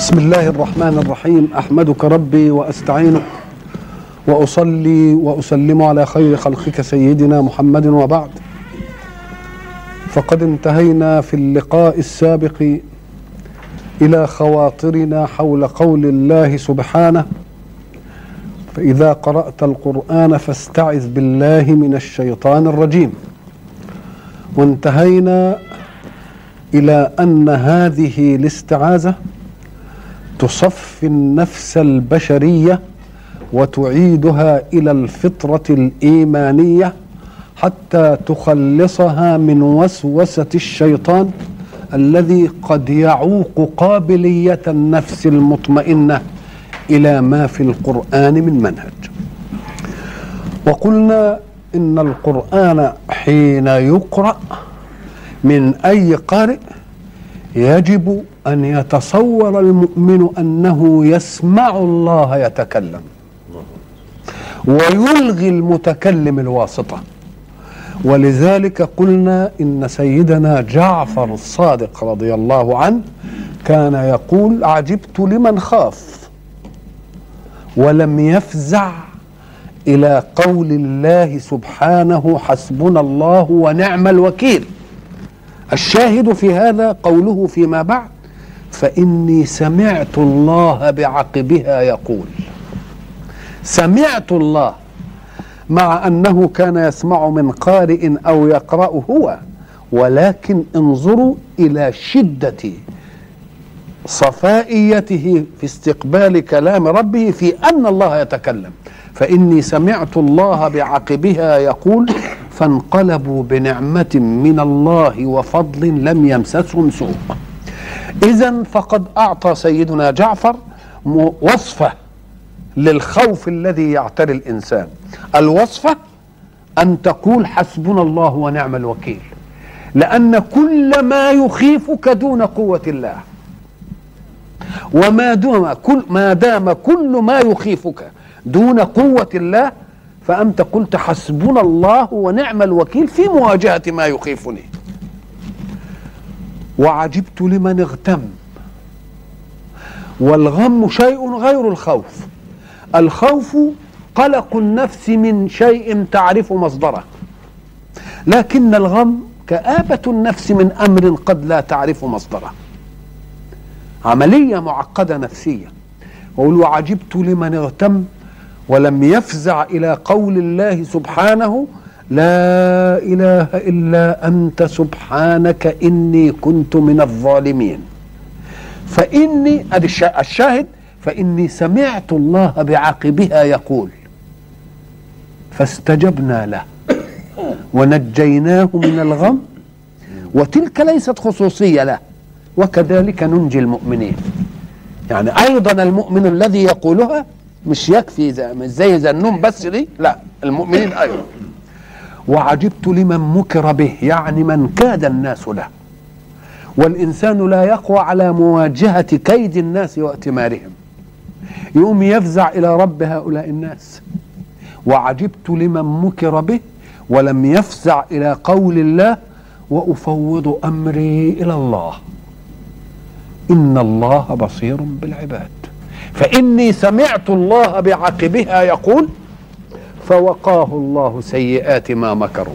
بسم الله الرحمن الرحيم احمدك ربي واستعينك واصلي واسلم على خير خلقك سيدنا محمد وبعد فقد انتهينا في اللقاء السابق إلى خواطرنا حول قول الله سبحانه فاذا قرات القران فاستعذ بالله من الشيطان الرجيم وانتهينا إلى ان هذه الاستعاذه تصفي النفس البشرية وتعيدها إلى الفطرة الإيمانية حتى تخلصها من وسوسة الشيطان الذي قد يعوق قابلية النفس المطمئنة إلى ما في القرآن من منهج. وقلنا إن القرآن حين يقرأ من أي قارئ يجب أن يتصور المؤمن أنه يسمع الله يتكلم ويلغي المتكلم الواسطة. ولذلك قلنا إن سيدنا جعفر الصادق رضي الله عنه كان يقول عجبت لمن خاف ولم يفزع إلى قول الله سبحانه حسبنا الله ونعم الوكيل. الشاهد في هذا قوله فيما بعد فإني سمعت الله بعقبها يقول. سمعت الله مع أنه كان يسمع من قارئ أو يقرأ هو ولكن انظروا إلى شدة صفائيته في استقبال كلام ربه في أن الله يتكلم. فإني سمعت الله بعقبها يقول فانقلبوا بنعمة من الله وفضل لم يمسسهم سوء. اذا فقد أعطى سيدنا جعفر وصفة للخوف الذي يعتري الإنسان. الوصفة أن تقول حسبنا الله ونعم الوكيل. لأن كل ما يخيفك دون قوة الله. وما دام كل ما دام كل ما يخيفك دون قوة الله فأنت قلت حسبنا الله ونعم الوكيل في مواجهة ما يخيفني. وعجبت لمن اغتم. والغم شيء غير الخوف. الخوف قلق النفس من شيء تعرف مصدره. لكن الغم كآبة النفس من أمر قد لا تعرف مصدره. عملية معقدة نفسية. وقول وعجبت لمن اغتم. ولم يفزع إلى قول الله سبحانه لا إله إلا أنت سبحانك إني كنت من الظالمين. أدي الشاهد فإني سمعت الله بعقبها يقول فاستجبنا له ونجيناه من الغم وتلك ليست خصوصية له وكذلك ننجي المؤمنين. يعني أيضا المؤمن الذي يقولها مش يكفي زي مش زي ذنوم بس دي؟ لا المؤمنين أيضا وعجبت لمن مكر به يعني من كاد الناس له. والإنسان لا يقوى على مواجهة كيد الناس واتمارهم يقوم يفزع إلى رب هؤلاء الناس. وعجبت لمن مكر به ولم يفزع إلى قول الله وأفوض أمري إلى الله. إن الله بصير بالعباد. فإني سمعت الله بعقبها يقول فوقاه الله سيئات ما مكروا.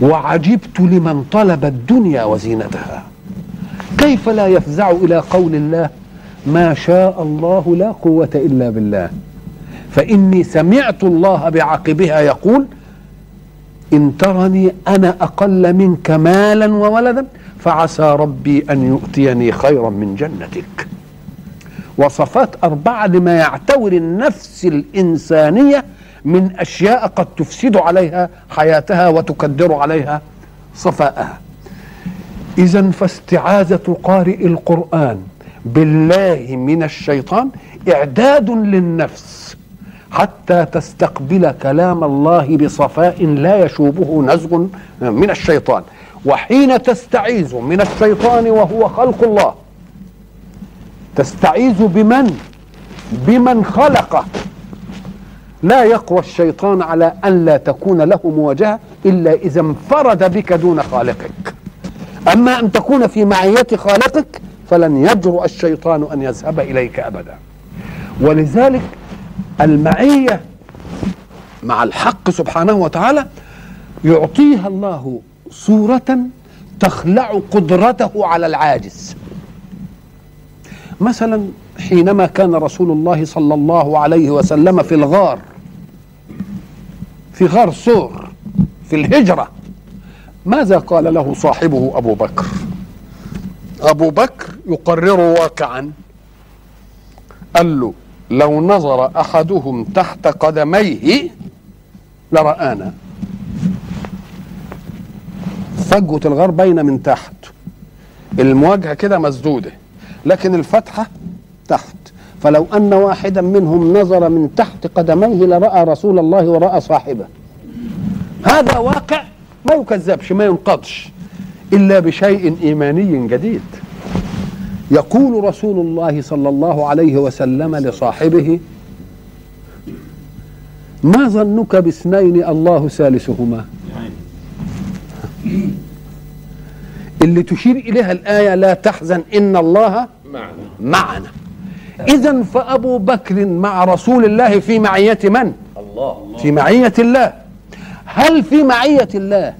وعجبت لمن طلب الدنيا وزينتها. كيف لا يفزع إلى قول الله ما شاء الله لا قوة إلا بالله. فإني سمعت الله بعقبها يقول إن ترني أنا أقل منك مالا وولدا فعسى ربي أن يؤتيني خيرا من جنتك. وصفات أربعة لما يعتور النفس الإنسانية من أشياء قد تفسد عليها حياتها وتكدر عليها صفاءها. إذا فاستعاذة قارئ القرآن بالله من الشيطان إعداد للنفس حتى تستقبل كلام الله بصفاء لا يشوبه نزغ من الشيطان. وحين تستعيذ من الشيطان وهو خلق الله تستعيذ بمن؟ بمن خلقه. لا يقوى الشيطان على أن لا تكون له مواجهة إلا إذا انفرد بك دون خالقك. أما أن تكون في معية خالقك فلن يجرؤ الشيطان أن يذهب إليك أبدا. ولذلك المعية مع الحق سبحانه وتعالى يعطيها الله صورة تخلع قدرته على العاجز. مثلا حينما كان رسول الله صلى الله عليه وسلم في الغار في غار صور في الهجرة ماذا قال له صاحبه أبو بكر؟ أبو بكر يقرر واقعا. قال له لو نظر أحدهم تحت قدميه لرآنا. فجوة الغار باينة من تحت. المواجهة كده مسدودة. لكن الفتحة تحت. فلو أن واحدا منهم نظر من تحت قدميه لرأى رسول الله ورأى صاحبه. هذا واقع ما يكذبش ما ينقضش إلا بشيء إيماني جديد. يقول رسول الله صلى الله عليه وسلم لصاحبه ما ظنك باثنين الله ثالثهما؟ اللي تشير إليها الآية لا تحزن إن الله معنا. معنا إذا فأبو بكر مع رسول الله في معية من؟ الله. في معية الله. هل في معية الله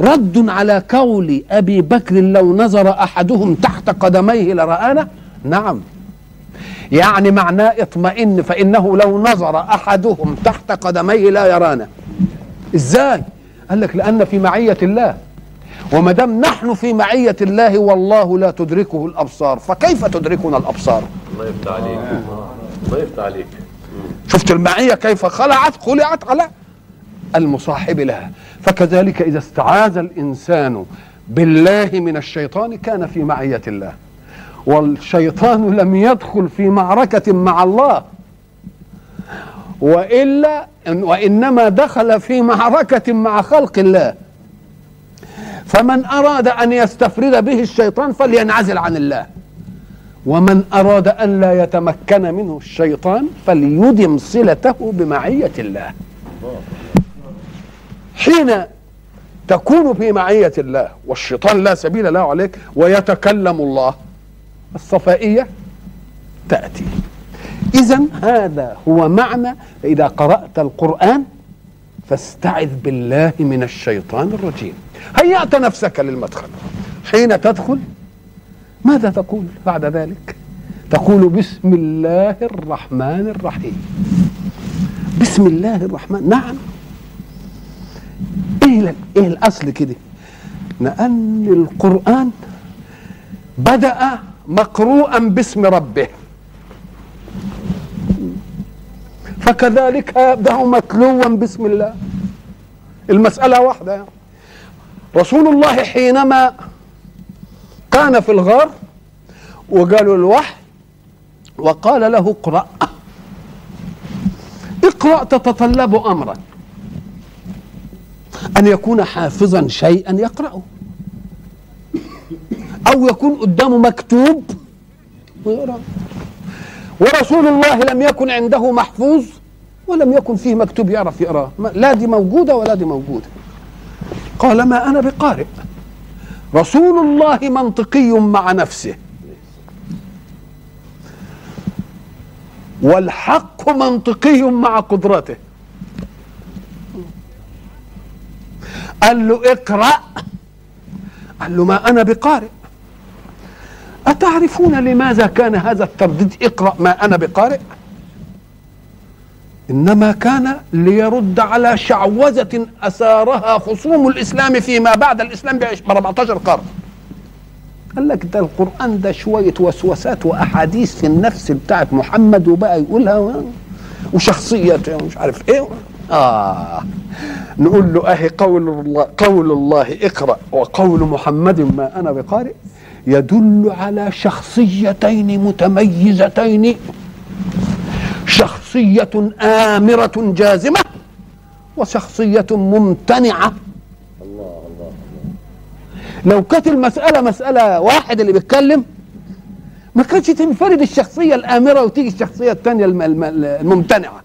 رد على قول أبي بكر لو نظر أحدهم تحت قدميه لرآنا؟ نعم. يعني معناه اطمئن فإنه لو نظر أحدهم تحت قدميه لا يرانا. إزاي؟ قال لك لأن في معية الله. وما دام نحن في معية الله والله لا تدركه الأبصار فكيف تدركنا الأبصار؟ الله يفتح عليك. الله يفتح عليك. شفت المعية كيف خلعت؟ خلعت على المصاحب لها. فكذلك إذا استعاذ الإنسان بالله من الشيطان كان في معية الله. والشيطان لم يدخل في معركة مع الله. وإلا وإنما دخل في معركة مع خلق الله. فمن أراد أن يستفرد به الشيطان فلينعزل عن الله. ومن أراد أن لا يتمكن منه الشيطان فليدم صلته بمعية الله. حين تكون في معية الله والشيطان لا سبيل له عليك ويتكلم الله الصفائية تأتي. إذا هذا هو معنى إذا قرأت القرآن فاستعذ بالله من الشيطان الرجيم. هيأت نفسك للمدخل. حين تدخل ماذا تقول بعد ذلك؟ تقول بسم الله الرحمن الرحيم. بسم الله الرحمن نعم. إيه إيه الأصل كده؟ لأن القرآن بدأ مقروءا باسم ربه. فكذلك يبدأ متلوا باسم الله. المسألة واحدة. يعني. رسول الله حينما كان في الغار وقالوا الوحي وقال له اقرأ. اقرأ تتطلب أمرا. أن يكون حافظا شيئا يقرأه. أو يكون قدامه مكتوب. ويقرأ ورسول الله لم يكن عنده محفوظ ولم يكن فيه مكتوب يعرف يقرأه لا دي موجودة ولا دي موجودة. قال ما أنا بقارئ. رسول الله منطقي مع نفسه. والحق منطقي مع قدرته. قال له اقرأ. قال له ما أنا بقارئ. أتعرفون لماذا كان هذا الترديد اقرأ ما أنا بقارئ. إنما كان ليرد على شعوذة أثارها خصوم الإسلام فيما بعد. الإسلام ب 14 قرن. قال لك ده القرآن ده شوية وسوسات وأحاديث في النفس بتاعت محمد وبقى يقولها وشخصية مش عارف إيه. آه. نقول له أهي قول الله قول الله اقرأ. وقول محمد ما أنا بقارئ. يدل على شخصيتين متميزتين. شخصية آمرة جازمة وشخصية ممتنعة. الله الله لو كانت المسألة مسألة واحد اللي بيتكلم ما كانتش تنفرد الشخصية الآمرة وتيجي الشخصية الثانية الممتنعة.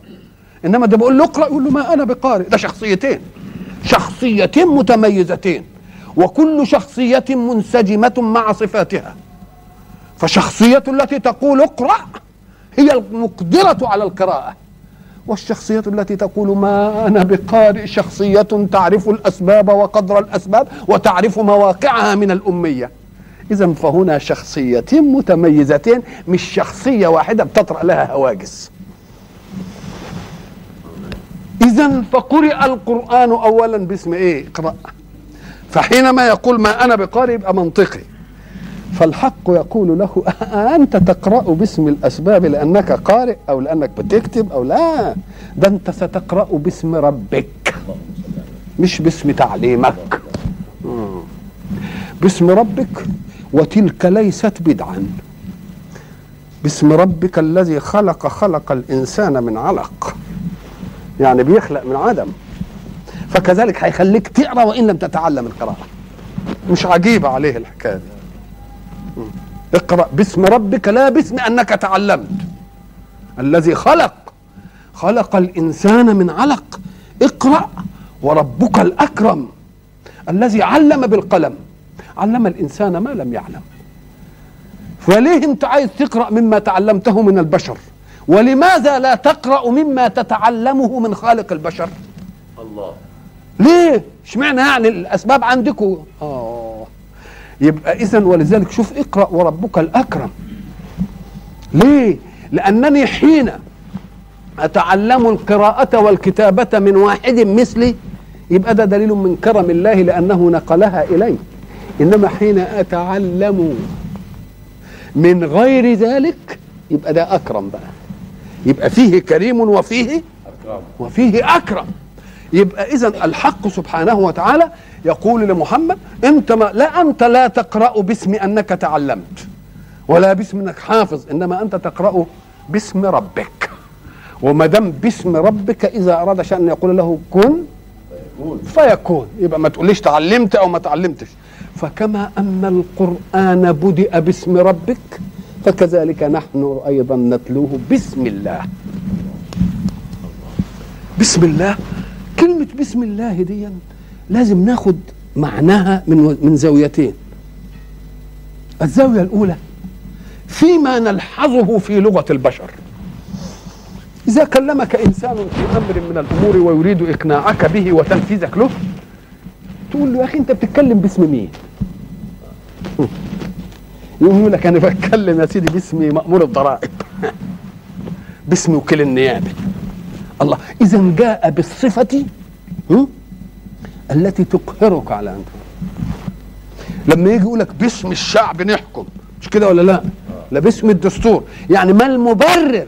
إنما ده بقول له اقرأ يقول له ما أنا بقارئ. ده شخصيتين. شخصيتين متميزتين. وكل شخصية منسجمة مع صفاتها. فشخصية التي تقول اقرأ هي المقدرة على القراءة. والشخصية التي تقول ما أنا بقارئ شخصية تعرف الأسباب وقدر الأسباب وتعرف مواقعها من الأمية. إذا فهنا شخصيتين متميزتين مش شخصية واحدة بتطرأ لها هواجس. إذا فقرئ القرآن أولا باسم إيه؟ اقرأ. فحينما يقول ما أنا بقارئ يبقى منطقي. فالحق يقول له أنت تقرأ باسم الأسباب لأنك قارئ أو لأنك بتكتب أو لا. ده أنت ستقرأ باسم ربك مش باسم تعليمك. باسم ربك وتلك ليست بدعا. باسم ربك الذي خلق خلق الإنسان من علق. يعني بيخلق من عدم. فكذلك هيخليك تقرأ وإن لم تتعلم القراءة. مش عجيبه عليه الحكاية دي. اقرأ باسم ربك لا باسم أنك تعلمت. الذي خلق. خلق الإنسان من علق. اقرأ وربك الأكرم. الذي علم بالقلم. علم الإنسان ما لم يعلم. فليه أنت عايز تقرأ مما تعلمته من البشر؟ ولماذا لا تقرأ مما تتعلمه من خالق البشر؟ الله. ليه؟ اشمعنى يعني الأسباب عندكم؟ آه. يبقى اذا ولذلك شوف اقرأ وربك الأكرم. ليه؟ لأنني حين أتعلم القراءة والكتابة من واحد مثلي يبقى ده دليل من كرم الله لأنه نقلها إلي. إنما حين أتعلم من غير ذلك يبقى ده أكرم بقى. يبقى فيه كريم وفيه وفيه أكرم. يبقى اذا الحق سبحانه وتعالى يقول لمحمد أنت ما لا أنت لا تقرأ باسم أنك تعلمت ولا باسم أنك حافظ إنما أنت تقرأ باسم ربك. وما دام باسم ربك إذا أراد شأن يقول له كن فيكون. يبقى ما تقوليش تعلمت أو ما تعلمتش. فكما أن القرآن بدأ باسم ربك فكذلك نحن أيضا نتلوه بسم الله. بسم الله. كلمة بسم الله دي لازم ناخد معناها من من زاويتين. الزاوية الأولى فيما نلحظه في لغة البشر. إذا كلمك إنسان في أمر من الأمور ويريد إقناعك به وتنفيذك له تقول له يا أخي أنت بتتكلم باسم مين؟ يقول لك أنا بتكلم يا سيدي باسم مأمور الضرائب. باسم وكيل النيابة. الله. إذا جاء بالصفة؟ التي تقهرك على أن لما يجي يقول لك باسم الشعب نحكم مش كده ولا لا؟ لا باسم الدستور. يعني ما المبرر؟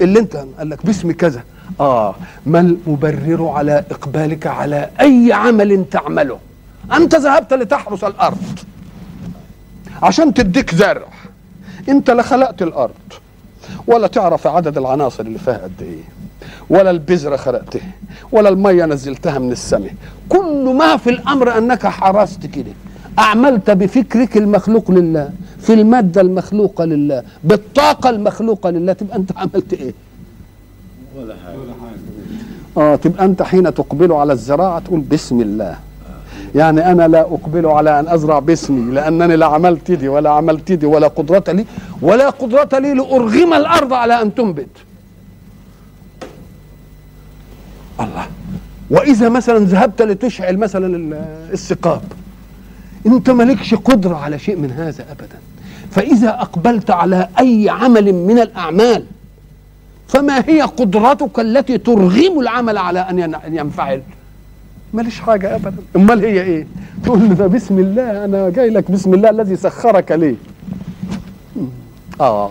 اللي انت قال لك باسم كذا. آه ما المبرر على إقبالك على أي عمل تعمله؟ أنت ذهبت لتحرس الأرض عشان تديك زرع. أنت لا خلقت الأرض. ولا تعرف عدد العناصر اللي فيها قد إيه. ولا البذرة خلقتها ولا المية نزلتها من السماء. كل ما في الأمر أنك حرست كده. أعملت بفكرك المخلوق لله. في المادة المخلوقة لله. بالطاقة المخلوقة لله. تبقى أنت عملت إيه؟ ولا حاجة. آه تبقى أنت حين تقبل على الزراعة تقول بسم الله. يعني أنا لا أقبل على أن أزرع باسمي لأنني لا عملت دي ولا عملت دي ولا قدرة لي ولا قدرة لي لأرغم الأرض على أن تنبت. الله. وإذا مثلا ذهبت لتشعل مثلا ال- السقاب أنت مالكش قدرة على شيء من هذا ابدا. فإذا أقبلت على أي عمل من الأعمال فما هي قدرتك التي ترغم العمل على أن ينفعل؟ ماليش حاجة ابدا. أمال هي إيه؟ تقول له ده بسم الله أنا جاي لك بسم الله الذي سخرك ليه آه.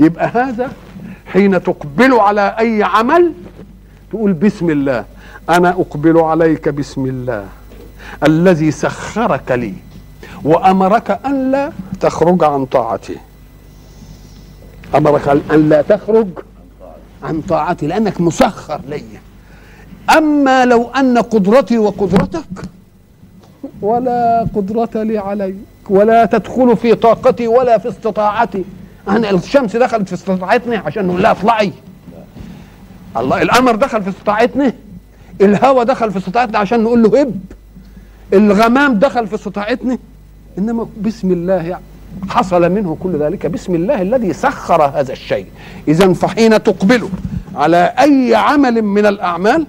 يبقى هذا حين تقبل على أي عمل تقول بسم الله. أنا أقبل عليك بسم الله الذي سخرك لي وأمرك أن لا تخرج عن طاعته أمرك أن لا تخرج عن طاعتي لأنك مسخر لي. أما لو أن قدرتي وقدرتك ولا قدرة لي عليك ولا تدخل في طاقتي ولا في استطاعتي. أنا الشمس دخلت في استطاعتني عشان نقول لها أطلعي. الله القمر دخل في استطاعتنا الهواء دخل في استطاعتنا عشان نقول له هب. الغمام دخل في استطاعتنا إنما بسم الله يعني حصل منه كل ذلك. بسم الله الذي سخر هذا الشيء. اذا فحين تقبل على أي عمل من الأعمال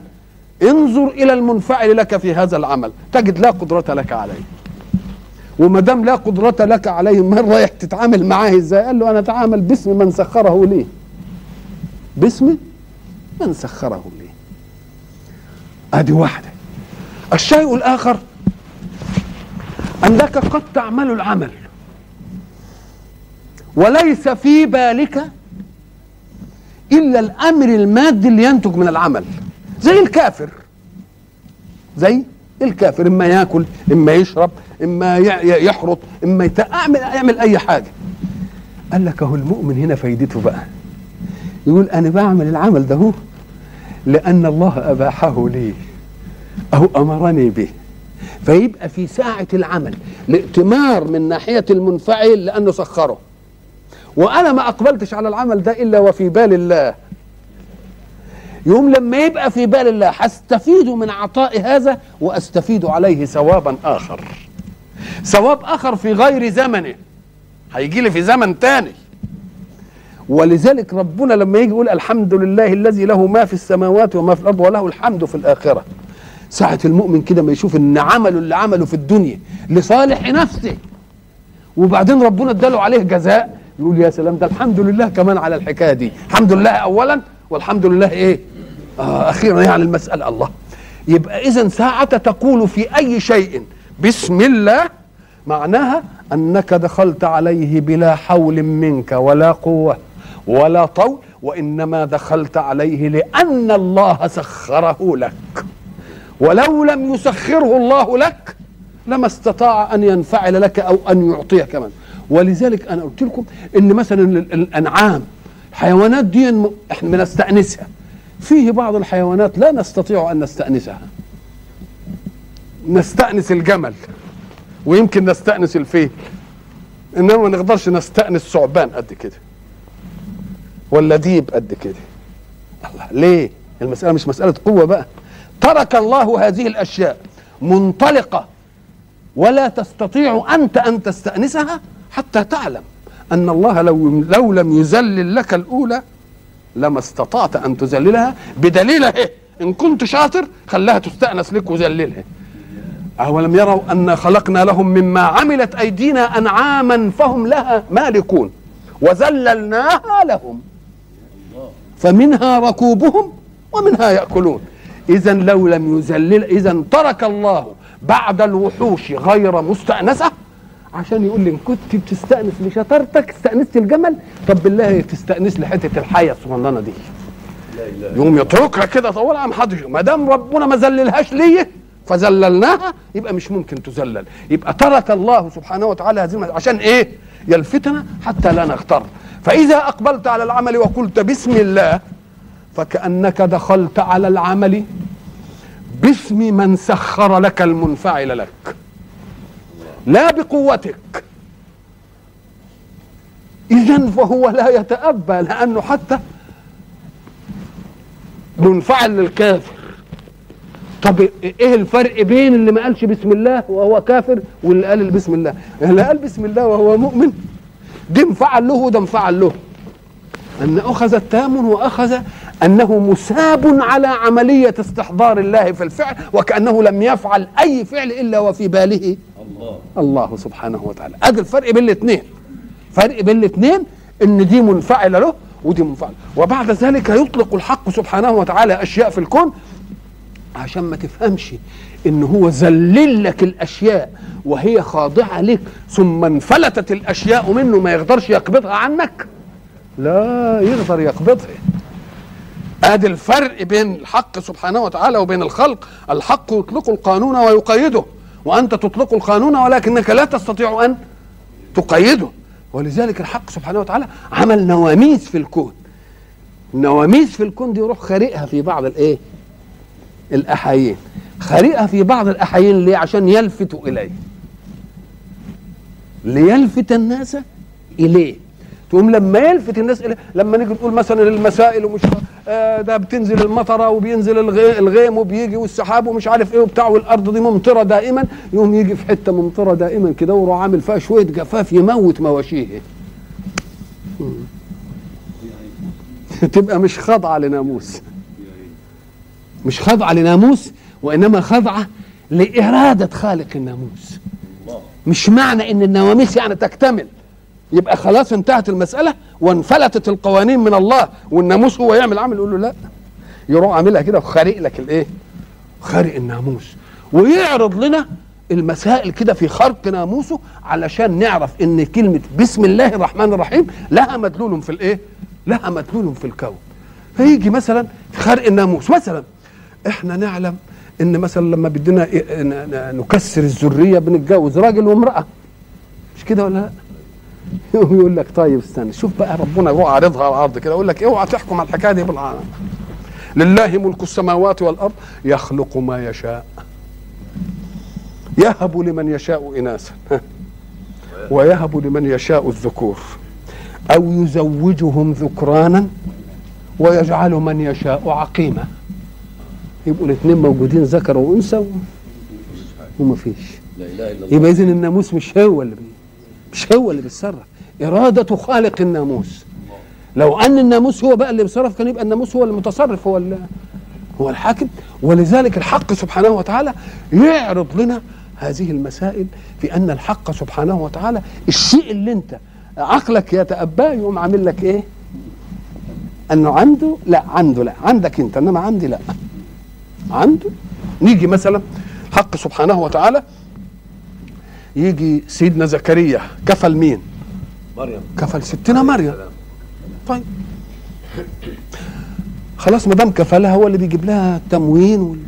انظر إلى المنفعل لك في هذا العمل. تجد لا قدرة لك عليه. وما دام لا قدرة لك عليه من رايح تتعامل معاه إزاي؟ قال له أنا أتعامل باسم من سخره لي. باسم من سخره لي. أدي واحدة. الشيء الآخر انك قد تعمل العمل. وليس في بالك إلا الأمر المادي اللي ينتج من العمل. زي الكافر. زي الكافر إما ياكل إما يشرب إما يحرط إما يت... أعمل اعمل أي حاجة. قال لك أهو المؤمن هنا فايدته بقى. يقول أنا بعمل العمل ده لأن الله أباحه لي. أو أمرني به. فيبقى في ساعة العمل الائتمار من ناحية المنفعل لأنه سخره. وأنا ما أقبلتش على العمل ده إلا وفي بال الله. يوم لما يبقى في بال الله هستفيد من عطاء هذا وأستفيد عليه ثوابا آخر. ثواب آخر في غير زمنه. هيجي لي في زمن تاني. ولذلك ربنا لما يجي يقول الحمد لله الذي له ما في السماوات وما في الأرض وله الحمد في الآخرة. ساعة المؤمن كده ما يشوف إن عمله اللي عمله في الدنيا لصالح نفسه. وبعدين ربنا اداله عليه جزاء يقول يا سلام ده الحمد لله كمان على الحكاية دي. الحمد لله اولا والحمد لله إيه؟ آه أخيرا يعني المسألة الله. يبقى اذا ساعة تقول في أي شيء. بسم الله معناها أنك دخلت عليه بلا حول منك ولا قوة ولا طول وإنما دخلت عليه لأن الله سخره لك. ولو لم يسخره الله لك لما استطاع أن ينفعل لك أو أن يعطيه كمان. ولذلك أنا قلت لكم إن مثلا الأنعام الحيوانات دي إحنا بنستأنسها. فيه بعض الحيوانات لا نستطيع أن نستأنسها. نستأنس الجمل ويمكن نستأنس الفيل. إنما ما نقدرش نستأنس ثعبان قد كده ولا ديب قد كده. الله ليه؟ المسألة مش مسألة قوة بقى. ترك الله هذه الأشياء منطلقة ولا تستطيع أنت أن تستأنسها حتى تعلم أن الله لو لو لم يذلل لك الأولى لما استطعت أن تذللها بدليل إيه؟ إن كنت شاطر خلاها تستأنس لك وذللها أولم يروا أن خلقنا لهم مما عملت أيدينا أنعاما فهم لها مالكون. وذللناها لهم. فمنها ركوبهم ومنها يأكلون. اذا لو لم يذلل اذا ترك الله بعد الوحوش غير مستأنسة عشان يقول لي إن كنت بتستأنس لشطارتك استأنست الجمل. طب بالله تستأنس لحتة الحية الصغننة دي. يقوم يتركها كده طول عم حدش ما دام ربنا ما ذللهاش ليه؟ فذللناها يبقى مش ممكن تذلل يبقى ترك الله سبحانه وتعالى هذه عشان إيه؟ يلفتنا حتى لا نغتر. فإذا أقبلت على العمل وقلت بسم الله فكأنك دخلت على العمل باسم من سخر لك المنفعل لك. لا بقوتك. اذا فهو لا يتأبى لأنه حتى منفعل للكافر طب إيه الفرق بين اللي ما قالش بسم الله وهو كافر واللي قال بسم الله؟ اللي قال بسم الله وهو مؤمن ده انفعل له وده انفعل له. أن أخذ التام وأخذ أنه مساب على عملية استحضار الله في الفعل وكأنه لم يفعل أي فعل إلا وفي باله. الله. الله سبحانه وتعالى. ادي الفرق بين الاثنين فرق بين الاثنين إن دي منفعلة له ودي منفعلة. وبعد ذلك يطلق الحق سبحانه وتعالى أشياء في الكون عشان ما تفهمش إن هو ذلل لك الأشياء وهي خاضعة لك ثم انفلتت الأشياء منه ما يقدرش يقبضها عنك. لا يقدر يقبضها. أدي الفرق بين الحق سبحانه وتعالى وبين الخلق. الحق يطلق القانون ويقيده. وأنت تطلق القانون ولكنك لا تستطيع أن تقيده. ولذلك الحق سبحانه وتعالى عمل نواميس في الكون. النواميس في الكون دي يروح خارقها في بعض الإيه؟ الأحايين. خارقها في بعض الأحايين ليه؟ عشان يلفتوا إليه. ليلفت الناس إليه. تقوم لما يلفت الناس إليه لما نيجي نقول مثلا المسائل ومش ده بتنزل المطره وبينزل الغي- الغيم وبيجي والسحاب ومش عارف إيه وبتاع والأرض دي ممطرة دائما. يقوم يجي في حتة ممطرة دائما كده ويروح عامل فيها شوية جفاف يموت مواشيه. تبقى مش خاضعه لناموس. مش خاضعه لناموس وإنما خاضعه لإرادة خالق الناموس. مش معنى إن النواميس يعني تكتمل. يبقى خلاص انتهت المسألة وانفلتت القوانين من الله والناموس هو يعمل عمل يقول له لا. يروح عاملها كده وخارق لك الايه؟ خارق الناموس. ويعرض لنا المسائل كده في خرق ناموسه علشان نعرف إن كلمة بسم الله الرحمن الرحيم لها مدلول في الإيه؟ لها مدلول في الكون. فيجي مثلا خرق الناموس مثلا إحنا نعلم إن مثلا لما بدنا إيه نكسر الذرية بنتجوز راجل وامرأة. مش كده ولا لا؟ يقوم يقول لك طيب استنى شوف بقى ربنا يروح عارضها على الأرض كده يقول لك اوعى تحكم على الحكاية دي بالعالم. لله ملك السماوات والأرض يخلق ما يشاء يهب لمن يشاء إناثا ويهب لمن يشاء الذكور أو يزوجهم ذكرانا ويجعل من يشاء عقيما. يبقوا الاثنين موجودين ذكر وأنثى وما فيش. لا إله إلا الله. يبقى اذا الناموس مش هو اللي مش هو اللي بيتصرف. إرادة خالق الناموس. لو أن الناموس هو بقى اللي بيتصرف كان يبقى الناموس هو المتصرف هو هو الحاكم. ولذلك الحق سبحانه وتعالى يعرض لنا هذه المسائل في أن الحق سبحانه وتعالى الشيء اللي أنت عقلك يتأباه يقوم عامل لك إيه؟ أنه عنده لا عنده لا عندك أنت إنما عندي لا. عنده. نيجي مثلا الحق سبحانه وتعالى يجي سيدنا زكريا. كفل مين؟ مريم. كفل ستنا مريم. طيب. خلاص ما دام كفلها هو اللي بيجيب لها التموين وال...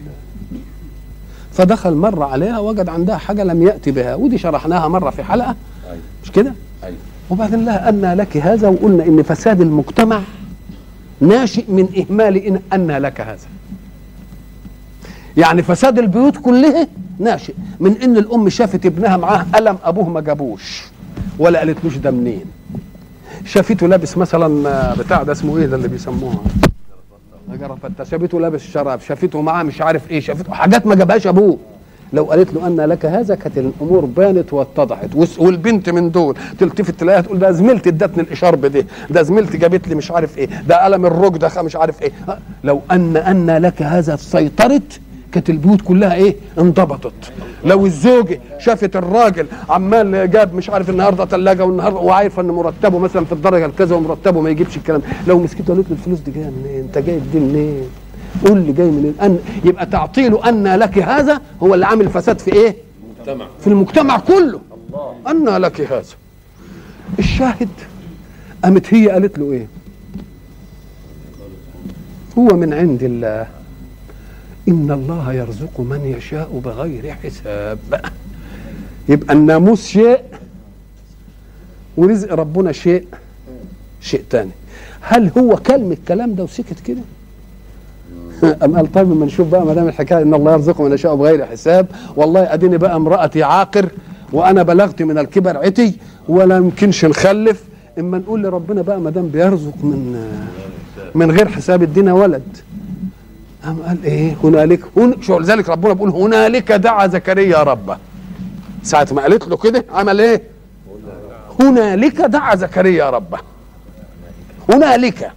فدخل مرة عليها وجد عندها حاجة لم يأتي بها. ودي شرحناها مرة في حلقة. أيوه. مش كده؟ أيوه. وبعدين لها أن لك هذا وقلنا إن فساد المجتمع ناشئ من إهمال إن أن لك هذا. يعني فساد البيوت كلها ناشئ. من إن الأم شافت ابنها معاه قلم أبوه ما جابوش ولا قالتلوش ده منين. شافته لابس مثلا آه، بتاع ده اسمه إيه ده اللي بيسموها؟ جرافته شافته لابس شراب شافته معاه مش عارف إيه شافته حاجات ما جابهاش أبوه. لو قالت له أن لك هذا كانت الأمور بانت واتضحت. والبنت من دول تلتفت تلاقيها تقول ده زميلتي ادتني الاشارب دي ده زميلتي جابت لي مش عارف إيه ده قلم الرج ده مش عارف إيه. ها، لو ان أن لك هذا سيطرت كانت البيوت كلها إيه؟ انضبطت. لو الزوجه شافت الراجل عمال جاب مش عارف النهارده ثلاجه والنهاردة وعارفه إن مرتبه مثلا في الدرجة الكذا ومرتبه ما يجيبش الكلام لو مسكته قالت له الفلوس دي جاية منين؟ أنت جايب دي منين؟ قول لي جاي منين؟ أن يبقى تعطيله أن لك هذا هو اللي عامل فساد في إيه؟ مجتمع في المجتمع كله. الله. أن لك هذا. الشاهد قامت هي قالت له إيه؟ هو من عند الله. إن الله يرزق من يشاء بغير حساب. يبقى الناموس شيء ورزق ربنا شيء شيء تاني. هل هو كلمة الكلام ده وسكت كده؟ أم قال طيب ما نشوف بقى ما دام الحكاية إن الله يرزق من يشاء بغير حساب والله أديني بقى امرأتي عاقر وأنا بلغت من الكبر عتي ولا يمكنش نخلف إما نقول لربنا بقى ما دام بيرزق من من غير حساب ادينا ولد. قام قال إيه؟ هنالك هن شو لذلك ربنا بيقول هنالك دعا زكريا ربه. ساعة ما قالت له كده عمل إيه؟ هنالك دعا زكريا ربه. هنالك.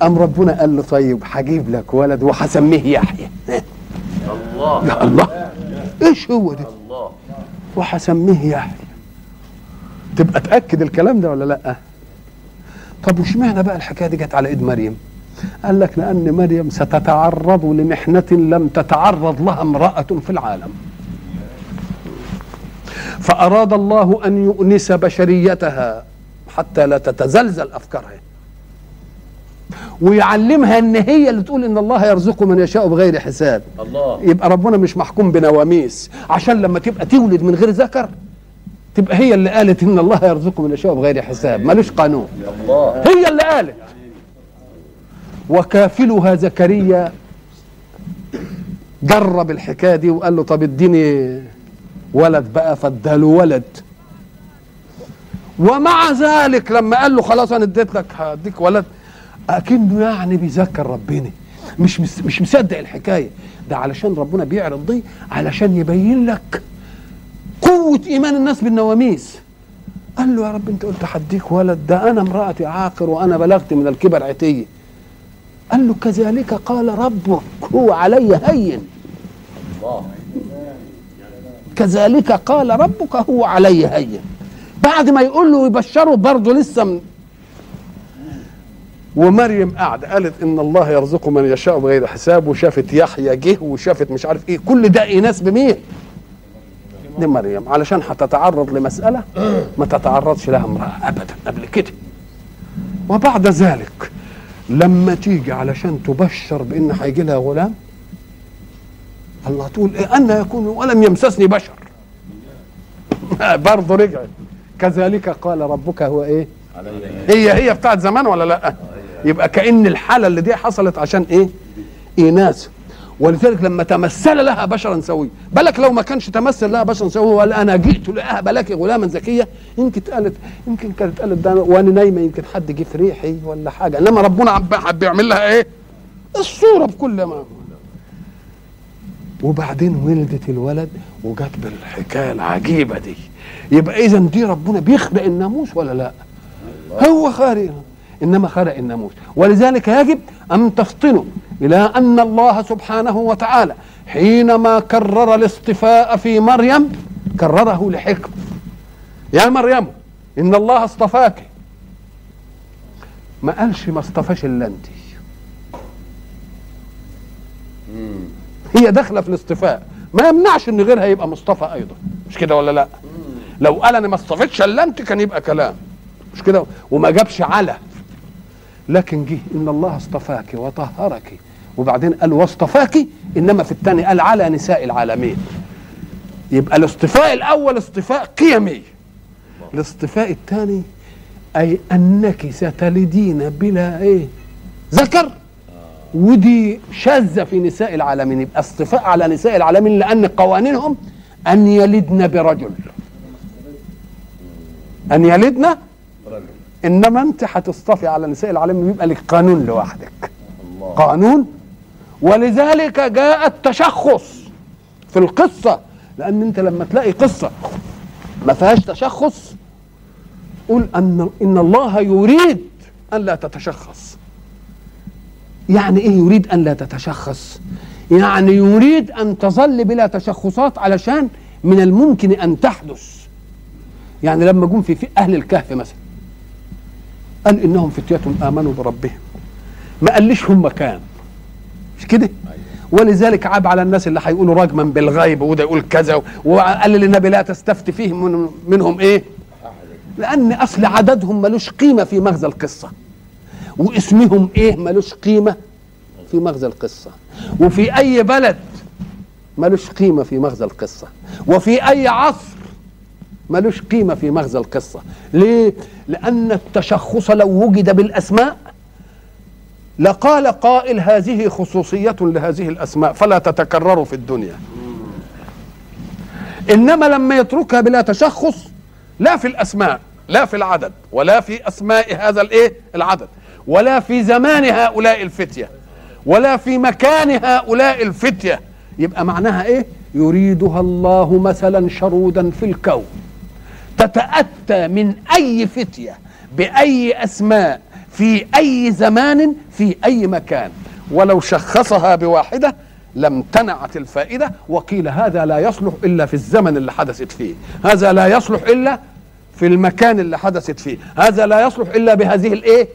قام ربنا قال له طيب هجيب لك ولد وهسميه يحيى. الله. يا الله. إيش هو ده؟ الله. وهسميه يحيى. تبقى تأكد الكلام ده ولا لأ؟ طب واشمعنى بقى الحكاية دي جت على إيد مريم؟ قال لك لأن مريم ستتعرض لمحنة لم تتعرض لها امرأة في العالم. فأراد الله أن يؤنس بشريتها حتى لا تتزلزل أفكارها. ويعلمها إن هي اللي تقول إن الله يرزق من يشاء بغير حساب. الله. يبقى ربنا مش محكوم بنواميس. عشان لما تبقى تولد من غير ذكر تبقى هي اللي قالت إن الله يرزق من يشاء بغير حساب. ملوش قانون. الله. هي اللي قالت. وكافلها زكريا جرب الحكاية دي وقال له طب اديني ولد بقى فاداله ولد. ومع ذلك لما قال له خلاص أنا اديت لك هديك ولد أكنه يعني بيذكر ربنا. مش مش مصدق الحكاية. ده علشان ربنا بيعرض دي علشان يبين لك قوة إيمان الناس بالنواميس. قال له يا رب أنت قلت هديك ولد ده أنا امرأتي عاقر وأنا بلغت من الكبر عتيه قال له كذلك قال ربك هو علي هين. الله. كذلك قال ربك هو علي هين. بعد ما يقول له يبشره برضه لسه من ومريم قاعدة قالت إن الله يرزق من يشاء بغير حساب وشافت يحيى جه وشافت مش عارف إيه كل ده ايناس بمين؟ دي مريم. علشان هتتعرض لمسألة ما تتعرضش لها امرأة ابدا قبل كده. وبعد ذلك لما تيجي علشان تبشر بإن هيجي لها غلام الله تقول إيه أن يكون ولم يمسسني بشر. برضه رجعت. كذلك قال ربك هو إيه؟ هي هي بتاعت زمان ولا لأ؟ يبقى كأن الحالة اللي دي حصلت عشان إيه؟ إيناس ولذلك لما تمثل لها بشرا سويا. بالك لو ما كانش تمثل لها بشرا سويا وقال أنا جئت لأهب لك غلاما زكيا يمكن قالت يمكن كانت قالت ده وأنا نايمة يمكن حد جه في ريحي ولا حاجة. إنما ربنا عم حب يعمل لها إيه؟ الصورة بكل ما وبعدين ولدت الولد وجت بالحكاية العجيبة دي. يبقى اذا دي ربنا بيخلق الناموس ولا لا؟ هو خارق إنما خلق الناموس. ولذلك يجب أن تفطنوا إلى أن الله سبحانه وتعالى حينما كرر الاصطفاء في مريم كرره لحكم. يا مريم إن الله اصطفاك. ما قالش ما اصطفاش إلا أنت. هي داخلة في الاصطفاء. ما يمنعش إن غيرها يبقى مصطفى أيضا. مش كده ولا لأ؟ لو قال أنا ما اصطفيتش إلا أنت كان يبقى كلام. مش كده؟ وما جابش على. لكن جه إن الله اصطفاك وطهرك. وبعدين قال واصطفاك إنما في الثاني قال على نساء العالمين. يبقى الاصطفاء الأول اصطفاء قيمي. الاصطفاء الثاني أي أنك ستلدين بلا إيه؟ ذكر. ودي شاذة في نساء العالمين. يبقى اصطفاء على نساء العالمين لأن قوانينهم أن يلدن برجل. أن يلدن إنما أنت هتصطفي على نساء العالمين يبقى لك قانون لوحدك. الله. قانون. ولذلك جاء التشخص في القصة لأن أنت لما تلاقي قصة ما فيهاش تشخص قول أن إن الله يريد أن لا تتشخص. يعني إيه يريد أن لا تتشخص؟ يعني يريد أن تظل بلا تشخصات علشان من الممكن أن تحدث. يعني لما جم في, في أهل الكهف مثلا قال إنهم فتية آمنوا بربهم. ما قاليش هم كام. مش كده؟ ولذلك عاب على الناس اللي هيقولوا رجما بالغيب وده يقول كذا وقال للنبي لا تستفتي فيهم من منهم إيه؟ لأن أصل عددهم ملوش قيمة في مغزى القصة. واسمهم إيه ملوش قيمة في مغزى القصة. وفي أي بلد ملوش قيمة في مغزى القصة. وفي أي عصر ملوش قيمة في مغزى القصة. ليه؟ لأن التشخص لو وجد بالأسماء لقال قائل هذه خصوصية لهذه الأسماء فلا تتكرر في الدنيا. إنما لما يتركها بلا تشخص لا في الأسماء لا في العدد ولا في أسماء هذا الإيه؟ العدد ولا في زمان هؤلاء الفتية ولا في مكان هؤلاء الفتية. يبقى معناها إيه؟ يريدها الله مثلا شرودا في الكون. تتأتى من أي فتية بأي أسماء في أي زمان في أي مكان. ولو شخصها بواحدة لامتنعت الفائدة وقيل هذا لا يصلح إلا في الزمن اللي حدثت فيه. هذا لا يصلح إلا في المكان اللي حدثت فيه. هذا لا يصلح إلا بهذه الإيه؟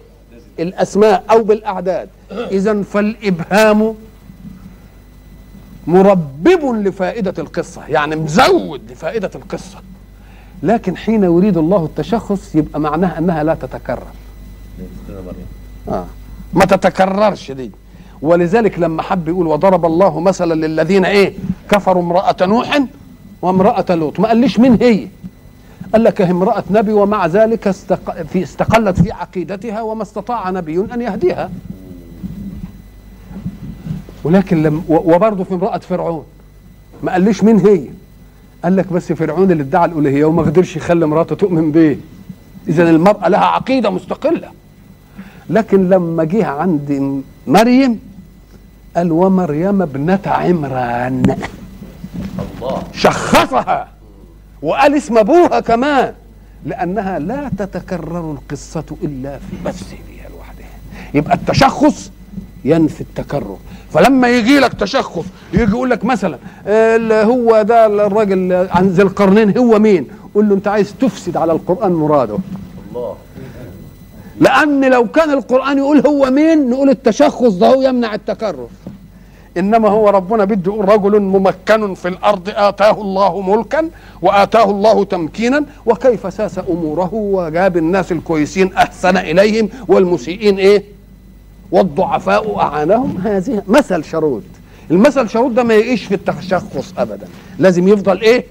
الأسماء أو بالأعداد. اذا فالإبهام مربب لفائدة القصة يعني مزود لفائدة القصة. لكن حين يريد الله التشخص يبقى معناها أنها لا تتكرر. آه. ما تتكررش دي. ولذلك لما حب يقول وضرب الله مثلا للذين إيه؟ كفروا امرأة نوح وامرأة لوط. ما قاليش مين هي. قال لك امرأة نبي ومع ذلك استق... في استقلت في عقيدتها وما استطاع نبي أن يهديها. ولكن لم وبرضه في امرأة فرعون. ما قاليش مين هي. قال لك بس فرعون اللي ادعى الألوهية وما قدرش يخلي مراته تؤمن بيه. إذا المرأة لها عقيدة مستقلة. لكن لما جه عند مريم قال ومريم ابنة عمران. الله. شخصها. وقال اسم أبوها كمان. لأنها لا تتكرر القصة إلا في بس بها لوحدها. يبقى التشخص ينفي التكرر. فلما يجي لك تشخص يجي يقول لك مثلا اللي هو ده الراجل عن ذي القرنين هو مين؟ قول له أنت عايز تفسد على القرآن مراده. الله. لأن لو كان القرآن يقول هو مين نقول التشخص ده هو يمنع التكرر. إنما هو ربنا بده يقول رجل ممكن في الأرض آتاه الله ملكا وآتاه الله تمكينا وكيف ساس أموره وجاب الناس الكويسين أحسن إليهم والمسيئين إيه؟ والضعفاء أعانهم هذه مثل شرود المثل شرود ده ما يعيش في التشخص ابدا. لازم يفضل الزمن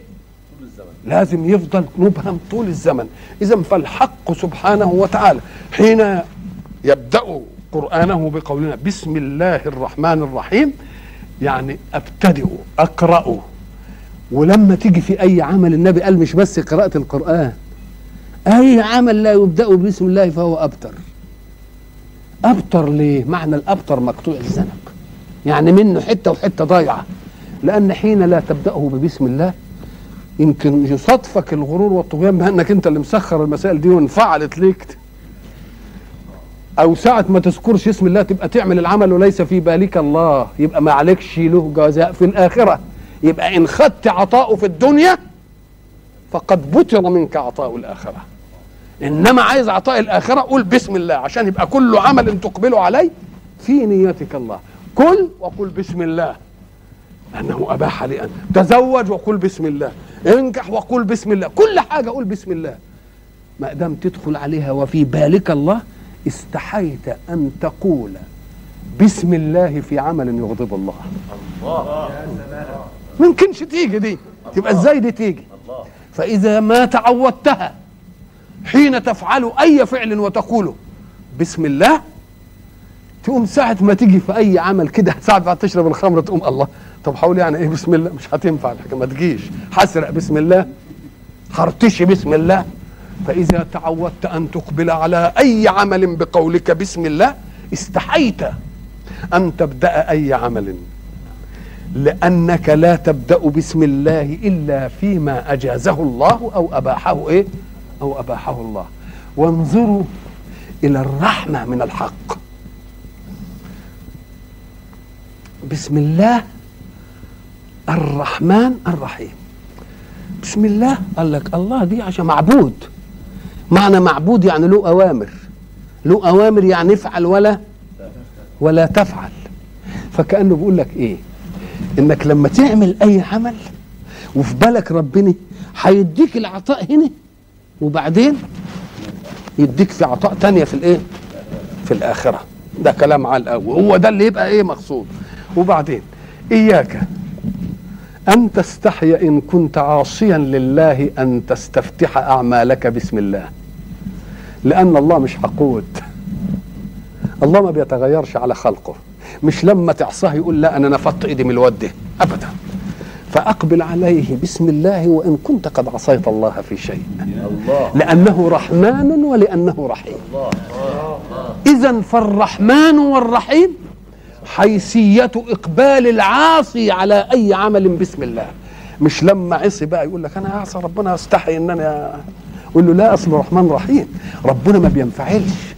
لازم يفضل مبهم طول الزمن. اذا فالحق سبحانه وتعالى حين يبدأ قرآنه بقولنا بسم الله الرحمن الرحيم يعني أبتدئ أقرأ. ولما تيجي في أي عمل النبي قال مش بس قراءة القرآن أي عمل لا يبدأ بسم الله فهو أبتر. أبتر ليه؟ معنى الأبتر مقطوع الزنق يعني منه حتة وحتة ضايعة. لأن حين لا تبدأه ببسم الله يمكن يصادفك الغرور والطغيان بأنك أنت اللي مسخر المسائل دي وانفعلت ليك. أو ساعة ما تذكرش اسم الله تبقى تعمل العمل وليس في بالك الله. يبقى ما عليكش له جزاء في الآخرة. يبقى إن خدت عطاؤه في الدنيا فقد بطر منك عطاء الآخرة. إنما عايز عطاء الآخرة قول بسم الله عشان يبقى كل عمل تقبله عليه في نيتك الله. كل وقل بسم الله. أنه أباح لي أن تزوج وقل بسم الله. انكح وقل بسم الله. كل حاجة قول بسم الله. ما دام تدخل عليها وفي بالك الله استحيت أن تقول بسم الله في عمل يغضب الله. الله ممكنش تيجي دي؟ تبقى إزاي دي تيجي؟ فإذا ما تعودتها حين تفعل أي فعل وتقوله. بسم الله. تقوم ساعة ما تيجي في أي عمل كده ساعة ما تشرب الخمر تقوم الله. طب حاول يعني إيه بسم الله؟ مش هتنفع الحاجة ما تجيش. حسرق بسم الله. هرتشي بسم الله. فإذا تعودت أن تقبل على أي عمل بقولك بسم الله استحيت أن تبدأ أي عمل. لأنك لا تبدأ بسم الله إلا فيما أجازه الله أو أباحه إيه؟ أو أباحه الله. وانظروا إلى الرحمة من الحق. بسم الله الرحمن الرحيم. بسم الله قال لك الله دي عشان معبود. معنى معبود يعني له أوامر. له أوامر يعني افعل ولا ولا تفعل. فكأنه بيقول لك إيه؟ إنك لما تعمل أي عمل وفي بالك ربنا هيديك العطاء هنا وبعدين يديك في عطاء تانية في الايه؟ في الآخرة. ده كلام على الأول. هو ده اللي يبقى إيه مقصود. وبعدين إياك أن تستحي إن كنت عاصيا لله أن تستفتح أعمالك بسم الله. لأن الله مش حقود. الله ما بيتغيرش على خلقه. مش لما تعصاه يقول لا أنا نفضت إيدي من الواد ده ابدا. فأقبل عليه بسم الله وإن كنت قد عصيت الله في شيء. لأنه رحمن ولأنه رحيم. اذا فالرحمن والرحيم حيثية إقبال العاصي على أي عمل بسم الله. مش لما عصي بقى يقول لك أنا اعصى ربنا استحي ان أنا أقول له لا أصل الرحمن رحيم. ربنا ما بينفعلش.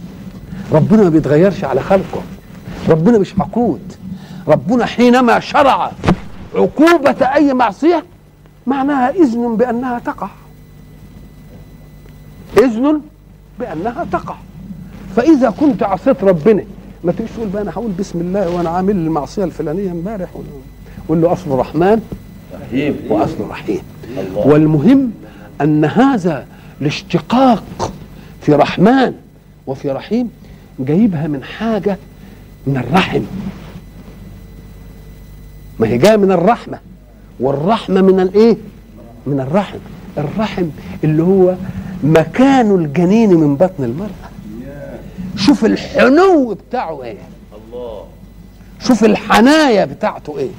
ربنا ما بيتغيرش على خلقه. ربنا مش حقود ربنا حينما شرع عقوبة أي معصية معناها إذن بأنها تقع. إذن بأنها تقع. فإذا كنت عصيت ربنا ما تجيش تقول بقى أنا هقول بسم الله وأنا عامل المعصية الفلانية امبارح قول له أصله رحمن رحيم. وأصله رحيم والمهم أن هذا الاشتقاق في رحمن وفي رحيم جايبها من حاجة من الرحم. ما هي جاية من الرحمة. والرحمة من الإيه؟ من الرحم. الرحم اللي هو مكان الجنين من بطن المرأة. شوف الحنو بتاعه إيه؟ الله شوف الحنايا بتاعته إيه؟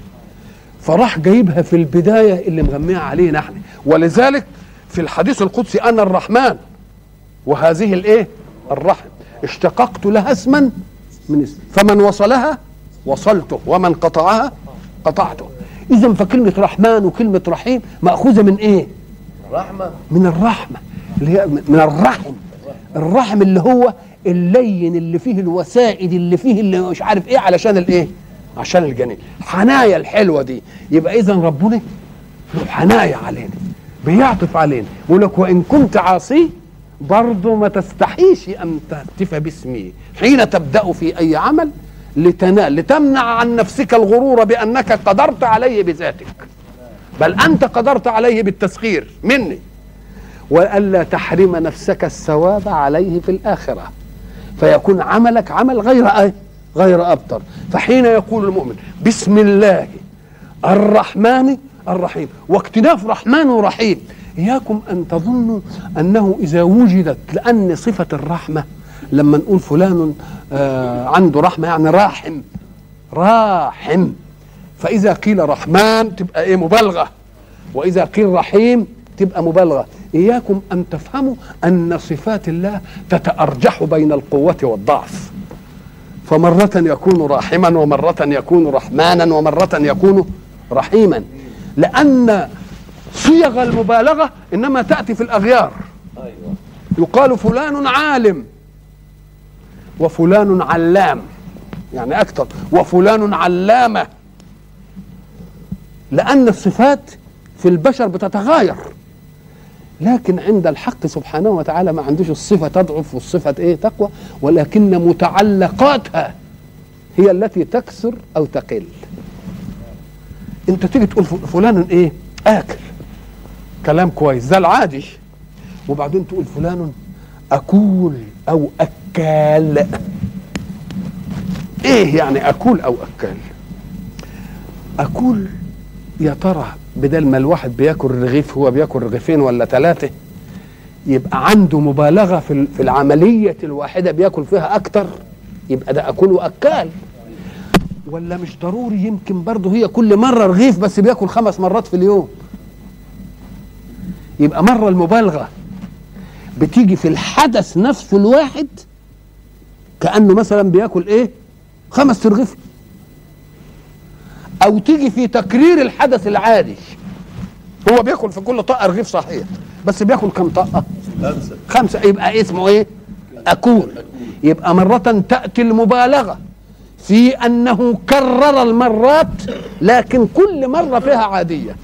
فراح جايبها في البداية اللي مغميها علينا إحنا. ولذلك في الحديث القدسي أنا الرحمن. وهذه الإيه؟ الرحم. اشتققت لها اسما من اسم فمن وصلها؟ وصلته. ومن قطعها؟ قطعته. اذا فكلمة رحمن وكلمة رحيم مأخوذة من إيه؟ رحمة. من الرحمة اللي هي من الرحم. الرحم اللي هو اللين اللي فيه الوسائد اللي فيه اللي مش عارف إيه علشان الإيه؟ عشان الجنين. حنايا الحلوة دي. يبقى اذا ربنا له حنايا علينا بيعطف علينا. يقول لك وإن كنت عاصي برضه ما تستحيش أن تهتف باسمي. حين تبدأ في أي عمل لتنال لتمنع عن نفسك الغرور بأنك قدرت عليه بذاتك. بل أنت قدرت عليه بالتسخير مني. وألا تحرم نفسك الثواب عليه في الآخرة. فيكون عملك عمل غير إيه غير أبتر. فحين يقول المؤمن بسم الله الرحمن الرحيم. واكتناف رحمن ورحيم إياكم أن تظنوا أنه إذا وجدت لأن صفة الرحمة لما نقول فلان آه عنده رحمة يعني راحم. راحم. فإذا قيل رحمن تبقى إيه؟ مبالغة. وإذا قيل رحيم تبقى مبالغة. إياكم أن تفهموا أن صفات الله تتأرجح بين القوة والضعف. فمرة يكون راحما ومرة يكون رحمانا ومرة يكون رحيما. لأن صيغ المبالغة إنما تأتي في الأغيار. أيوة. يقال فلان عالم. وفلان علام. يعني أكثر وفلان علامة. لأن الصفات في البشر بتتغاير لكن عند الحق سبحانه وتعالى ما عندوش الصفة تضعف والصفة إيه تقوى ولكن متعلقاتها هي التي تكثر أو تقل. أنت تيجي تقول فلان إيه؟ آكل. كلام كويس ده العادي. وبعدين تقول فلان أكول أو اكال إيه يعني أكول أو اكال أكول يا ترى بدل ما الواحد بياكل رغيف هو بياكل رغيفين ولا ثلاثة؟ يبقى عنده مبالغة في في العملية الواحدة بياكل فيها أكتر. يبقى ده اكل وأكال. ولا مش ضروري يمكن برضه هي كل مرة رغيف بس بياكل خمس مرات في اليوم؟ يبقى مرة المبالغة بتيجي في الحدث نفسه الواحد كأنه مثلا بياكل إيه؟ خمس ترغيف. أو تيجي في تكرير الحدث العادي. هو بياكل في كل طاقة رغيف صحيح بس بياكل كم طاقة؟ خمسة. خمسة. يبقى اسمه إيه؟ اكون يبقى مرة تأتي المبالغة في أنه كرر المرات لكن كل مرة فيها عادية.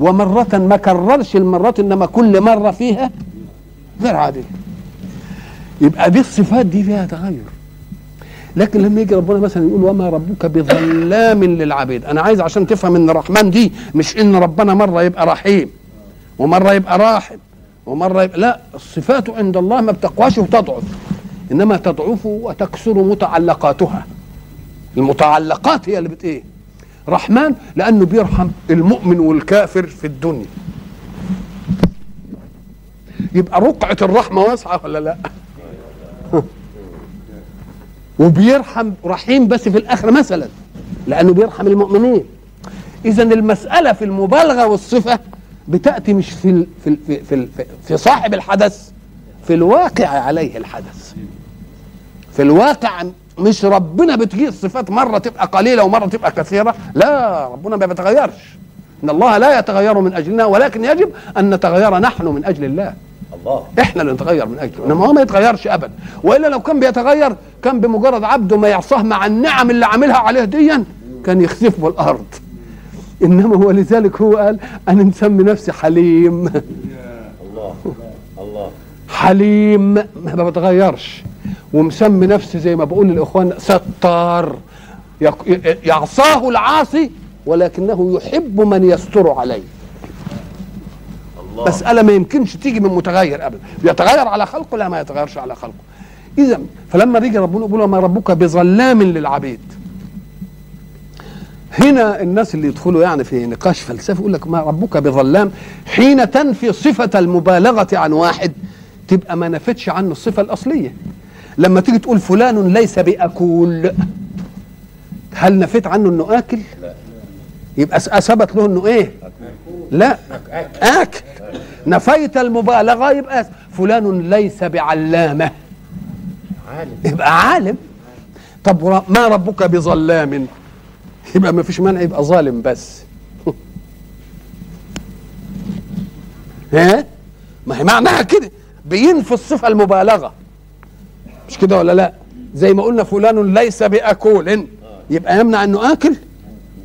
ومرة ما كررش المرات إنما كل مرة فيها غير عادية. يبقى دي الصفات دي فيها تغير. لكن لما يجي ربنا مثلا يقول وما ربك بظلام للعبيد. أنا عايز عشان تفهم إن الرحمن دي مش إن ربنا مرة يبقى رحيم ومرة يبقى راحم ومرة يبقى لا الصفات عند الله ما بتقواش وتضعف. إنما تضعف وتكسر متعلقاتها. المتعلقات هي اللي بت إيه؟ رحمن لأنه بيرحم المؤمن والكافر في الدنيا. يبقى رقعة الرحمة واسعة ولا لا؟ وبيرحم رحيم بس في الآخرة مثلا لأنه بيرحم المؤمنين. إذا المسألة في المبالغة والصفة بتأتي مش في في في, في, صاحب الحدث في الواقع عليه الحدث. في الواقع مش ربنا بتجي الصفات مرة تبقى قليلة ومرة تبقى كثيرة. لا ربنا ما بيتغيرش. إن الله لا يتغير من أجلنا ولكن يجب أن نتغير نحن من أجل الله. الله. إحنا اللي نتغير من اجله إنما هو ما يتغيرش ابدا وإلا لو كان بيتغير كان بمجرد عبده ما يعصاه مع النعم اللي عاملها عليه ديا كان يخسف بالارض إنما هو لذلك هو قال أنا مسمي نفسي حليم. الله الله. حليم. ما بتغيرش. ومسمي نفسي زي ما بقول للاخوان ستار. يعصاه العاصي ولكنه يحب من يستر عليه. الله. مسألة ما يمكنش تيجي من متغير أبدا. بيتغير على خلقه لا ما يتغيرش على خلقه. إذا فلما بيجي ربنا يقول ما ربك بظلام للعبيد. هنا الناس اللي يدخلوا يعني في نقاش فلسفي يقول لك ما ربك بظلام. حين تنفي صفة المبالغة عن واحد تبقى ما نفتش عنه الصفة الأصلية. لما تيجي تقول فلان ليس بأكول هل نفيت عنه إنه آكل؟ لا يبقى أثبت له إنه إيه؟ لا. اكل نفيت المبالغة يبقى فلان ليس بعلامة. عالم. يبقى عالم. طب ما ربك بظلام؟ يبقى ما فيش مانع يبقى ظالم بس. ها؟ ما هي معناها كده. بينفي الصفة المبالغة. مش كده ولا لا؟ زي ما قلنا فلان ليس بأكول. يبقى يمنع إنه آكل.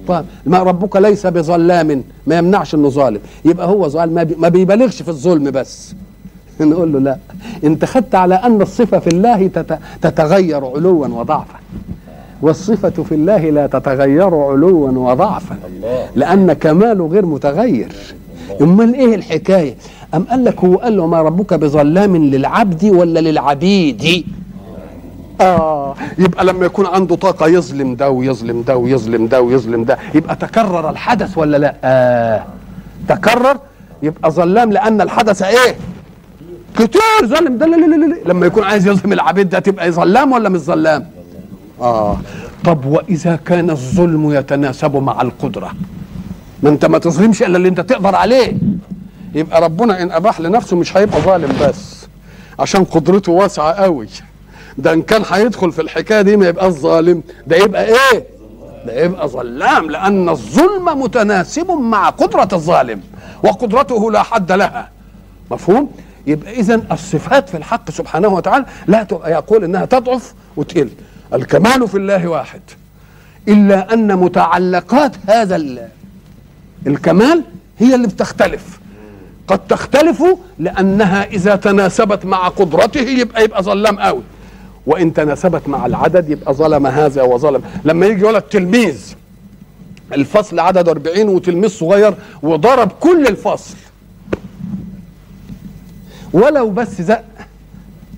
طيب. ما ربك ليس بظلام ما يمنعش إنه ظالم. يبقى هو ظالم ما, بي ما بيبالغش في الظلم بس. نقول له لا. انت خدت على أن الصفة في الله تت- تتغير علوا وضعفا. والصفة في الله لا تتغير علوا وضعفا. لأن كماله غير متغير. أمال إيه الحكاية؟ أم قال لك هو قال له ما ربك بظلام للعبد ولا للعبيد؟ آه يبقى لما يكون عنده طاقة يظلم ده ويظلم ده ويظلم ده ويظلم ده يبقى تكرر الحدث ولا لا؟ آه تكرر؟ يبقى ظلام لأن الحدث إيه؟ كتير ظلم. ده لا لا لا. لما يكون عايز يظلم العبيد ده تبقى ظلام ولا مش ظلام؟ آه. طب وإذا كان الظلم يتناسب مع القدرة؟ ما أنت ما تظلمش إلا اللي أنت تقدر عليه. يبقى ربنا إن أباح لنفسه مش هيبقى ظالم بس عشان قدرته واسعة قوي. ده إن كان هيدخل في الحكاية دي ما يبقاش ظالم. ده يبقى إيه؟ ده يبقى ظلام لأن الظلم متناسب مع قدرة الظالم وقدرته لا حد لها. مفهوم؟ يبقى اذا الصفات في الحق سبحانه وتعالى لا ت- يقول إنها تضعف وتقل. الكمال في الله واحد. إلا أن متعلقات هذا ال- الكمال هي اللي بتختلف. قد تختلف لأنها إذا تناسبت مع قدرته يبقى يبقى ظلام قوي. وإن تناسبت مع العدد يبقى ظلم هذا وظلم. لما يجي ولد تلميذ الفصل عدد 40 وتلميذ صغير وضرب كل الفصل. ولو بس زق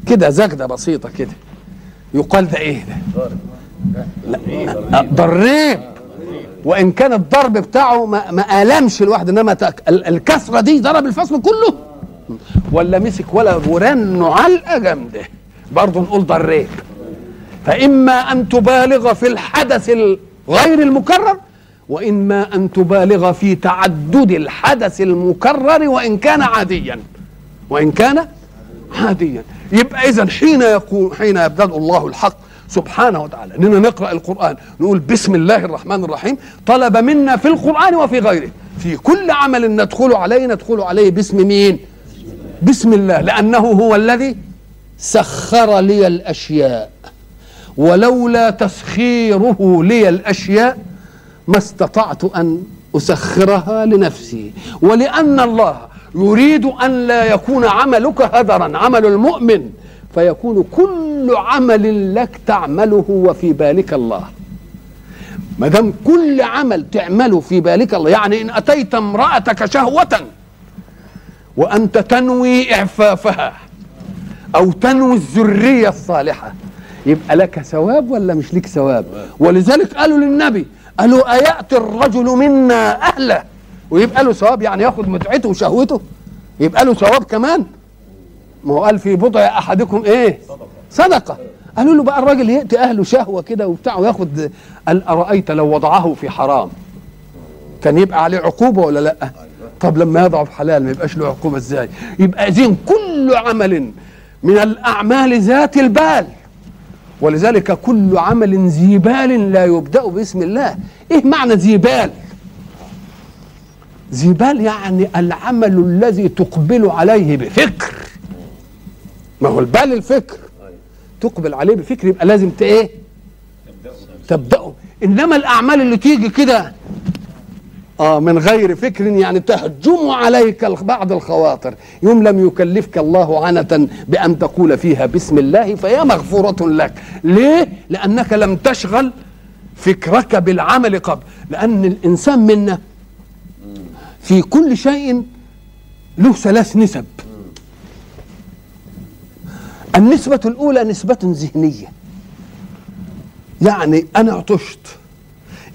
كده زجدة بسيطة كده. يقال ده إيه ده؟ ضريب. وإن كان الضرب بتاعه ما, ما آلمش الواحد إنما الكسرة دي ضرب الفصل كله. ولا مسك ولا ورنه علقه جامده برضه نقول ضريب فإما أن تبالغ في الحدث غير المكرر وإما أن تبالغ في تعدد الحدث المكرر وإن كان عاديا. وإن كان عاديا. يبقى اذا حين يقول حين يبدأ الله الحق سبحانه وتعالى إننا نقرأ القرآن نقول بسم الله الرحمن الرحيم طلب منا في القرآن وفي غيره. في كل عمل ندخل عليه ندخل عليه باسم مين؟ بسم الله لأنه هو الذي سخر لي الأشياء ولولا تسخيره لي الأشياء ما استطعت أن أسخرها لنفسي. ولأن الله يريد أن لا يكون عملك هدرا عمل المؤمن فيكون كل عمل لك تعمله وفي بالك الله. ما دام كل عمل تعمله في بالك الله يعني إن أتيت امرأتك شهوة وأنت تنوي إعفافها أو تنوي الذرية الصالحة. يبقى لك ثواب ولا مش لك ثواب؟ ولذلك قالوا للنبي قالوا أيأتي الرجل منا أهله؟ ويبقى له ثواب يعني ياخد متعته وشهوته؟ يبقى له ثواب كمان؟ ما هو قال في بضع أحدكم إيه؟ صدقة. قالوا له بقى الراجل يأتي أهله شهوة كده وبتاع وياخد قال أرأيت لو وضعه في حرام؟ كان يبقى عليه عقوبة ولا لأ؟ طب لما يضع في حلال ما يبقاش له عقوبة إزاي؟ يبقى إذن كل عمل من الأعمال ذات البال. ولذلك كل عمل ذي بال لا يبدأ باسم الله. إيه معنى ذي بال؟ ذي بال يعني العمل الذي تقبل عليه بفكر. ما هو البال الفكر. تقبل عليه بفكر يبقى لازم إيه؟ تبدأه. إنما الأعمال اللي تيجي كده آه من غير فكر يعني تهجم عليك بعض الخواطر. يوم لم يكلفك الله عنة بأن تقول فيها بسم الله فهي مغفورة لك. ليه؟ لأنك لم تشغل فكرك بالعمل قبل. لأن الإنسان منا في كل شيء له ثلاث نسب. النسبة الأولى نسبة ذهنية. يعني أنا عطشت.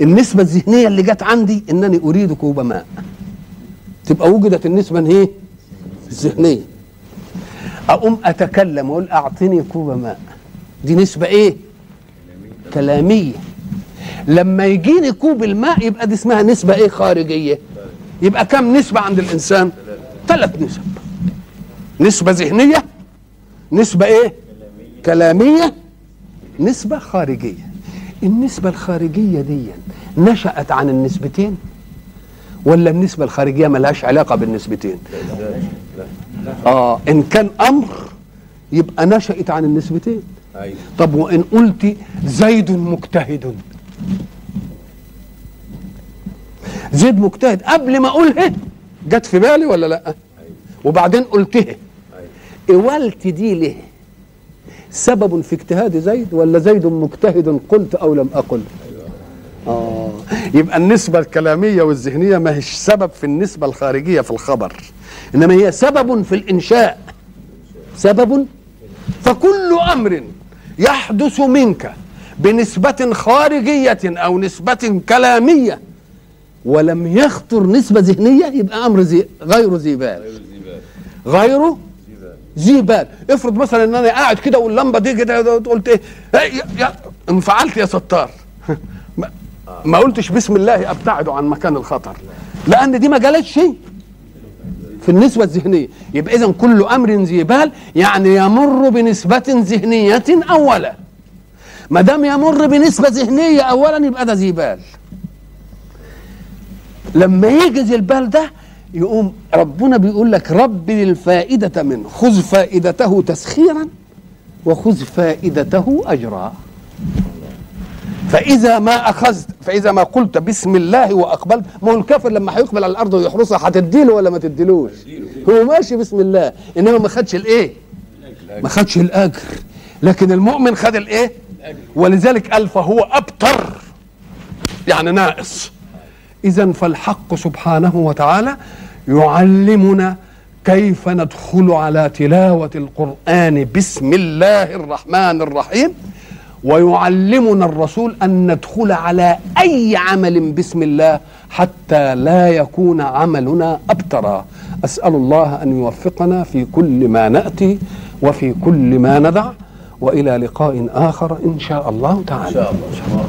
النسبة الذهنية اللي جت عندي إنني أريد كوب ماء تبقى وجدت النسبة إيه؟ الذهنية أقوم أتكلم وأقول أعطني كوب ماء دي نسبة إيه؟ كلامية لما يجيني كوب الماء يبقى دي اسمها نسبة إيه خارجية يبقى كم نسبة عند الإنسان؟ ثلاث نسب نسبة ذهنية نسبة إيه؟ كلامية نسبة خارجية النسبة الخارجية دي نشأت عن النسبتين؟ ولا النسبة الخارجية ملهاش علاقة بالنسبتين؟ آه إن كان أمر يبقى نشأت عن النسبتين. أيوه. طب وإن قلت زيد مجتهد. زيد مجتهد قبل ما اقولها جت في بالي ولا لأ؟ وبعدين قلتها. قولت دي ليه؟ سبب في اجتهاد زيد ولا زيد مجتهد قلت أو لم أقل؟ آه. يبقى النسبة الكلامية والذهنية ما هيش سبب في النسبة الخارجية في الخبر إنما هي سبب في الإنشاء. سبب؟ فكل أمر يحدث منك بنسبة خارجية أو نسبة كلامية ولم يخطر نسبة ذهنية يبقى أمر زي غير ذي بال. غيره ذي بال افرض مثلا إن أنا قاعد كده واللمبة دي كده قلت إيه؟ إيه انفعلت يا ستار. ما- قلتش بسم الله أبتعد عن مكان الخطر. لأن دي ما جالتش في النسبة الذهنية. يبقى إذا كل أمر ذي بال يعني يمر بنسبة ذهنية أولا ما دام يمر بنسبة ذهنية أولا يبقى ده ذي بال لما يجي ذي ده يقوم ربنا بيقول لك رب الفائدة منه خذ فائدته تسخيرا وخذ فائدته أجرا. فإذا ما أخذت فإذا ما قلت بسم الله وأقبلت ما هو الكافر لما هيقبل على الأرض ويحرسها هتديله ولا ما تديلوش؟ هو ماشي بسم الله إنما ما خدش الإيه؟ ما خدش الأجر. لكن المؤمن خد الإيه؟ ولذلك قال فهو أبتر يعني ناقص. إذا فالحق سبحانه وتعالى يعلمنا كيف ندخل على تلاوة القرآن بسم الله الرحمن الرحيم ويعلمنا الرسول أن ندخل على أي عمل بسم الله حتى لا يكون عملنا أبترا أسأل الله أن يوفقنا في كل ما نأتي وفي كل ما ندع وإلى لقاء آخر إن شاء الله تعالى. إن شاء الله.